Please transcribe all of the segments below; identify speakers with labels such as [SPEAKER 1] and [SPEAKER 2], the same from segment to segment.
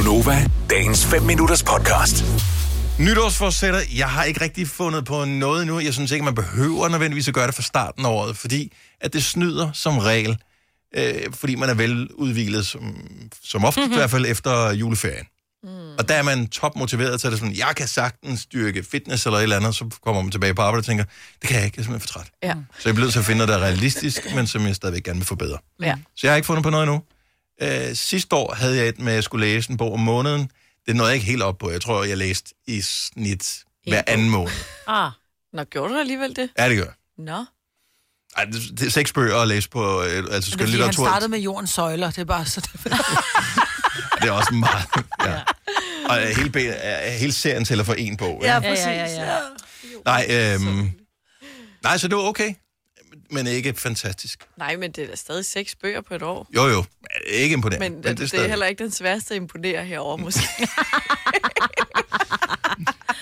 [SPEAKER 1] Gunova, dagens 5 minutters podcast.
[SPEAKER 2] Nytårsforsætter, jeg har ikke rigtig fundet på noget nu. Jeg synes ikke, man behøver nødvendigvis at gøre det fra starten af året, fordi at det snyder som regel, øh, fordi man er veludvilet, som, som ofte mm-hmm. i hvert fald efter juleferien. Mm. Og der er man topmotiveret til at det sådan, jeg kan sagtens styrke fitness eller et eller andet, så kommer man tilbage på arbejde og tænker, det kan jeg ikke, jeg er simpelthen for træt.
[SPEAKER 3] Ja.
[SPEAKER 2] Så jeg bliver nødt til at finde noget, der er realistisk, men som jeg stadigvæk gerne vil forbedre.
[SPEAKER 3] Ja.
[SPEAKER 2] Så jeg har ikke fundet på noget endnu. Øh, sidste år havde jeg et med, at jeg skulle læse en bog om måneden. Det nåede jeg ikke helt op på. Jeg tror, jeg læste i snit hver anden måned.
[SPEAKER 3] Ah. Nå, gjorde du alligevel det?
[SPEAKER 2] Ja, det gør jeg.
[SPEAKER 3] Nå.
[SPEAKER 2] Ej, det, det er seks bøger at læse på, øh, altså
[SPEAKER 4] er, fordi han startede med jordens søjler. Det er bare så...
[SPEAKER 2] Det er også meget. Ja. Og øh, hele, be- øh, hele serien tæller for en bog. Ja.
[SPEAKER 4] præcis.
[SPEAKER 3] ja, ja.
[SPEAKER 2] Nej, øhm, nej, så det var okay. Men ikke fantastisk.
[SPEAKER 3] Nej, men det er da stadig seks bøger på et år.
[SPEAKER 2] Jo, jo. Ikke imponerende.
[SPEAKER 3] Men, men det, det er heller ikke den sværeste at imponere herover måske.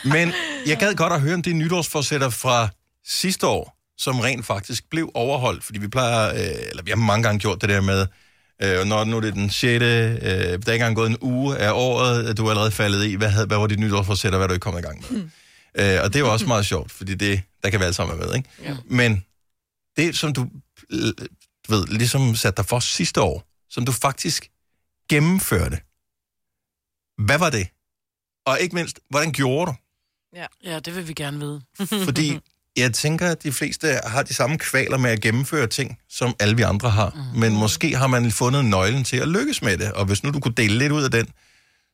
[SPEAKER 2] Men jeg gad godt at høre om det nytårsforsætter fra sidste år, som rent faktisk blev overholdt. Fordi vi plejer, øh, eller vi har mange gange gjort det der med, øh, når nu er det den 6. Øh, der er ikke engang gået en uge af året, at du er allerede faldet i. Hvad, havde, hvad var dit nytårsforsætter, hvad er du ikke kommet i gang med? Mm. Øh, og det er jo også meget sjovt, fordi det, der kan vi alle sammen være med, ikke?
[SPEAKER 3] Ja.
[SPEAKER 2] Men det, som du, du ved, ligesom satte dig for sidste år, som du faktisk gennemførte, hvad var det? Og ikke mindst, hvordan gjorde du?
[SPEAKER 4] Ja, det vil vi gerne vide.
[SPEAKER 2] Fordi jeg tænker, at de fleste har de samme kvaler med at gennemføre ting, som alle vi andre har. Mm. Men måske har man fundet nøglen til at lykkes med det. Og hvis nu du kunne dele lidt ud af den,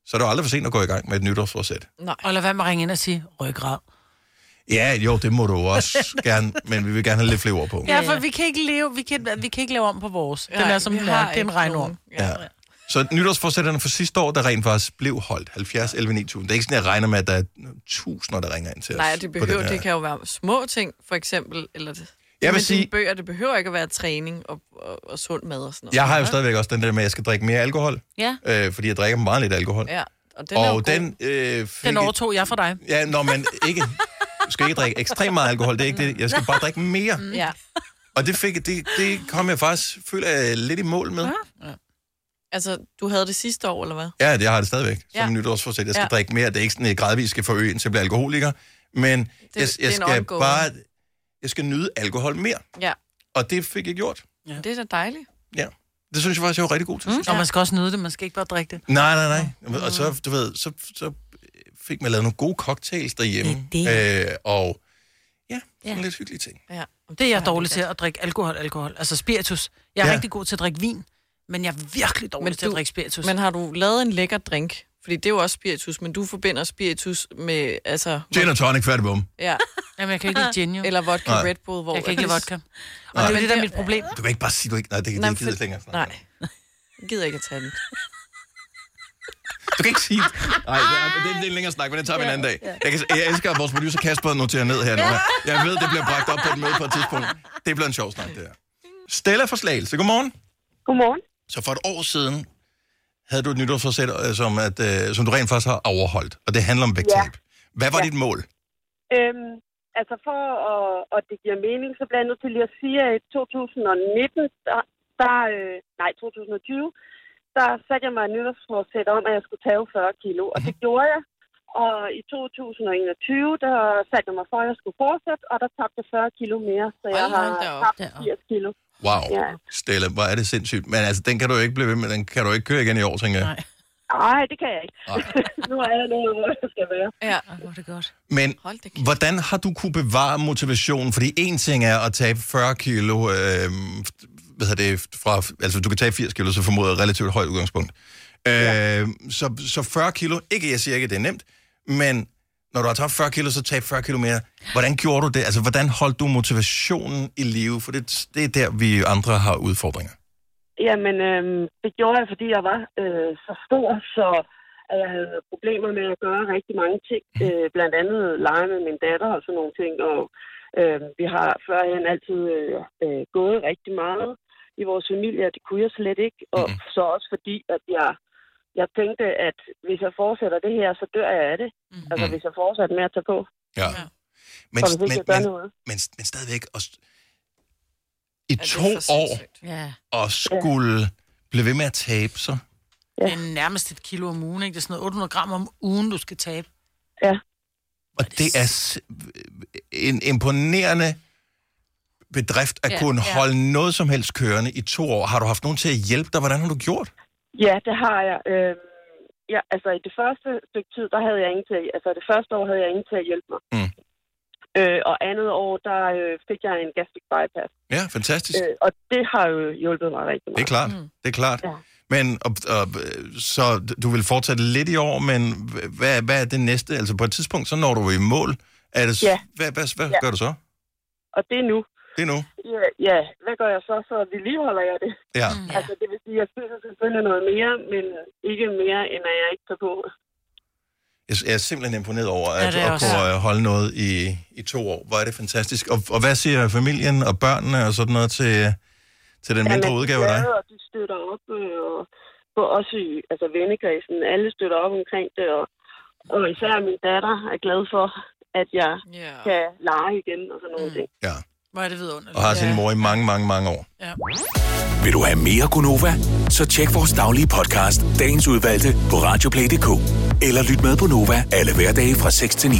[SPEAKER 2] så er det jo aldrig for sent at gå i gang med et nytårsforsæt.
[SPEAKER 3] Nej.
[SPEAKER 4] Og lad være med at ringe ind og sige, ryggrad.
[SPEAKER 2] Ja, jo, det må du også gerne, men vi vil gerne have lidt flere ord på.
[SPEAKER 4] Ja, for vi kan ikke leve, vi kan, vi kan ikke lave om på vores. Den
[SPEAKER 3] Nej,
[SPEAKER 4] er som den er. Det er en regnorm.
[SPEAKER 3] Ja.
[SPEAKER 2] Ja. Så nytårsforsætterne for sidste år, der rent faktisk blev holdt. 70, 11, 9000. Det er ikke sådan, jeg regner med, at der er tusinder, der ringer ind til os.
[SPEAKER 3] Nej, det behøver,
[SPEAKER 2] her.
[SPEAKER 3] det kan jo være små ting, for eksempel. Eller det.
[SPEAKER 2] Jeg vil sige-
[SPEAKER 3] bøger, det behøver ikke at være træning og, og, og sund mad og sådan noget.
[SPEAKER 2] Jeg har jo stadigvæk også den der med, at jeg skal drikke mere alkohol.
[SPEAKER 5] Ja.
[SPEAKER 2] Øh, fordi jeg drikker meget lidt alkohol.
[SPEAKER 3] Ja, og den er jo
[SPEAKER 2] og
[SPEAKER 3] god.
[SPEAKER 2] den... Øh, fik
[SPEAKER 4] Den overtog jeg for dig.
[SPEAKER 2] Ja, når man ikke... Du skal ikke drikke ekstremt meget alkohol, det er ikke det. Jeg skal bare drikke mere.
[SPEAKER 3] Ja.
[SPEAKER 2] Og det, fik, det, det kom jeg faktisk, føler jeg, lidt i mål med.
[SPEAKER 3] Altså, du havde det sidste år, eller hvad?
[SPEAKER 2] Ja, det har jeg det stadigvæk som
[SPEAKER 3] Ja.
[SPEAKER 2] nytårsforsæt. Jeg skal
[SPEAKER 3] Ja.
[SPEAKER 2] drikke mere. Det er ikke sådan, at jeg gradvist skal forøge, indtil jeg bliver alkoholiker. Men det, jeg,
[SPEAKER 3] det
[SPEAKER 2] jeg
[SPEAKER 3] en
[SPEAKER 2] skal
[SPEAKER 3] ongoing.
[SPEAKER 2] bare... Jeg skal nyde alkohol mere.
[SPEAKER 3] Ja.
[SPEAKER 2] Og det fik jeg gjort.
[SPEAKER 3] Det er da dejligt.
[SPEAKER 2] Ja. Det synes jeg faktisk, jeg var rigtig god til. Mm.
[SPEAKER 4] Og man skal også nyde det, man skal ikke bare drikke det.
[SPEAKER 2] Nej, nej, nej. Og så, du ved, så, så fik man lavet nogle gode cocktails derhjemme.
[SPEAKER 5] Det
[SPEAKER 2] Øh, og ja, sådan
[SPEAKER 5] Ja.
[SPEAKER 2] lidt hyggelige ting.
[SPEAKER 3] Ja.
[SPEAKER 4] Det er jeg dårlig til, at drikke alkohol, alkohol. Altså spiritus. Jeg er
[SPEAKER 2] Ja.
[SPEAKER 4] rigtig god til at drikke vin, men jeg er virkelig dårlig
[SPEAKER 3] Men
[SPEAKER 4] men til at
[SPEAKER 3] du-
[SPEAKER 4] drikke spiritus.
[SPEAKER 3] Men har du lavet en lækker drink? Fordi det er jo også spiritus, men du forbinder spiritus med, altså...
[SPEAKER 2] Gin og tonic, færdig bum.
[SPEAKER 3] Ja,
[SPEAKER 4] Jamen, jeg kan ikke lide gin, jo.
[SPEAKER 3] eller vodka
[SPEAKER 2] Nej.
[SPEAKER 3] Red Bull, hvor...
[SPEAKER 4] Jeg kan ikke lide vodka. Og
[SPEAKER 2] Nej.
[SPEAKER 4] det er det, der er
[SPEAKER 3] det-
[SPEAKER 4] mit problem.
[SPEAKER 2] Du kan ikke bare sige, du ikke... Nej, det, det,
[SPEAKER 3] Nej,
[SPEAKER 2] det gider jeg ikke længere.
[SPEAKER 3] Nej, jeg gider ikke at tage den.
[SPEAKER 2] Du kan ikke sige... Nej, det er, det er en længere snak, men den tager vi en anden dag. Jeg, kan, jeg elsker, at vores producer Kasper noterer ned her nu. Jeg ved, det bliver bragt op på et møde på et tidspunkt. Det bliver en sjov snak, det her. Stella fra Slagelse, godmorgen.
[SPEAKER 6] Godmorgen.
[SPEAKER 2] Så for et år siden havde du et nytårsforsæt, øh, som, at, øh, som du rent faktisk har overholdt, og det handler om vægttab. Hvad var
[SPEAKER 6] Ja.
[SPEAKER 2] dit mål?
[SPEAKER 6] Øhm, altså for at, at det giver mening, så bliver jeg nødt til lige at sige, at i 2019, der, der øh, nej 2020, der satte jeg mig et nytårsforsæt om, at jeg skulle tage 40 kilo, og det gjorde jeg. Og i 2021, der satte jeg mig for, at jeg skulle fortsætte, og der tabte jeg 40 kilo mere, så jeg
[SPEAKER 3] Hold
[SPEAKER 6] har
[SPEAKER 3] op.
[SPEAKER 6] tabt
[SPEAKER 4] Deroppe.
[SPEAKER 6] 80 kilo.
[SPEAKER 2] Wow,
[SPEAKER 6] Ja.
[SPEAKER 2] Stella, hvor er det sindssygt. Men altså, den kan du ikke blive ved med, den kan du ikke køre igen i år, tænker jeg.
[SPEAKER 4] Nej.
[SPEAKER 6] Nej, det kan jeg ikke. nu er jeg nået, hvor jeg skal være.
[SPEAKER 3] Ja,
[SPEAKER 4] hvor er det godt.
[SPEAKER 2] Men hvordan har du kunne bevare motivationen? Fordi en ting er at tabe 40 kilo, øh, hvad hedder det, fra, altså du kan tage 80 kilo, så formoder jeg relativt højt udgangspunkt. Øh, så, så 40 kilo, ikke jeg siger ikke, at det er nemt, men når du har tabt 40 kilo, så tab 40 kilo mere. Hvordan gjorde du det? Altså, hvordan holdt du motivationen i live? For det, det er der, vi andre har udfordringer.
[SPEAKER 6] Jamen, øhm, det gjorde jeg, fordi jeg var øh, så stor, så at jeg havde problemer med at gøre rigtig mange ting. Øh, blandt andet lege med min datter og sådan nogle ting. Og øh, vi har førhen altid øh, øh, gået rigtig meget i vores familie, og det kunne jeg slet ikke. Og
[SPEAKER 2] Mhm.
[SPEAKER 6] så også fordi, at jeg, jeg tænkte, at hvis jeg fortsætter det her, så dør jeg af det. Altså,
[SPEAKER 2] Mhm.
[SPEAKER 6] hvis jeg fortsætter med at tage på,
[SPEAKER 2] Ja.
[SPEAKER 3] Ja.
[SPEAKER 2] Men,
[SPEAKER 6] så
[SPEAKER 2] men, men, men, men stadigvæk, at, i
[SPEAKER 3] Ja,
[SPEAKER 2] to år.
[SPEAKER 5] Ja.
[SPEAKER 2] og skulle blive ved med at tabe sig,
[SPEAKER 4] Det er nærmest et kilo om ugen, ikke? Det er sådan noget 800 gram om ugen, du skal tabe.
[SPEAKER 6] Ja.
[SPEAKER 2] Og det er en imponerende bedrift at
[SPEAKER 3] Ja,
[SPEAKER 2] kunne
[SPEAKER 3] ja.
[SPEAKER 2] holde noget som helst kørende i to år. Har du haft nogen til at hjælpe dig? Hvordan har du gjort?
[SPEAKER 6] Ja, det har jeg. Øh, ja, altså i det første stykke tid, der havde jeg ingen til, altså det første år havde jeg ingen til at hjælpe mig.
[SPEAKER 2] Mm.
[SPEAKER 6] Øh, og andet år, der øh, fik jeg en gastric bypass.
[SPEAKER 2] Ja, fantastisk.
[SPEAKER 6] Øh, og det har jo hjulpet mig rigtig meget.
[SPEAKER 2] Det er klart.
[SPEAKER 3] Mm.
[SPEAKER 2] Det er klart.
[SPEAKER 6] Ja.
[SPEAKER 2] Men og, og, så du vil fortsætte lidt i år, men hvad, hvad er det næste? Altså på et tidspunkt, så når du i mål. Er det,
[SPEAKER 6] Ja.
[SPEAKER 2] Hvad, hvad, hvad
[SPEAKER 6] Ja.
[SPEAKER 2] gør du så?
[SPEAKER 6] Og det er nu.
[SPEAKER 2] Det er nu.
[SPEAKER 6] Ja, ja, hvad gør jeg så? Så vedligeholder jeg det.
[SPEAKER 2] Ja.
[SPEAKER 4] Mm.
[SPEAKER 6] Ja. Altså det vil sige, at jeg spiser selvfølgelig noget mere, men ikke mere, end at jeg ikke tager på.
[SPEAKER 2] Jeg jeg er simpelthen imponeret over
[SPEAKER 4] Ja,
[SPEAKER 2] at,
[SPEAKER 4] er
[SPEAKER 2] at kunne øh, holde noget i, i to år. Hvor er det fantastisk. Og, og hvad siger familien og børnene og sådan noget til, til den mindre
[SPEAKER 6] Jamen,
[SPEAKER 2] udgave af dig?
[SPEAKER 6] Og de støtter op, øh, og på også i altså vennekredsen. Alle støtter op omkring det, og, og især min datter er glad for, at jeg
[SPEAKER 3] Ja.
[SPEAKER 6] kan lege igen og sådan noget.
[SPEAKER 4] Mm.
[SPEAKER 6] Mm.
[SPEAKER 2] Ja.
[SPEAKER 4] Hvor er det vidunderligt.
[SPEAKER 2] Og har sin mor i mange, mange, mange år.
[SPEAKER 4] Ja.
[SPEAKER 1] Vil du have mere Gunova? Så tjek vores daglige podcast, dagens udvalgte, på radioplay.dk. Eller lyt med på Nova alle hverdage fra 6 til 9.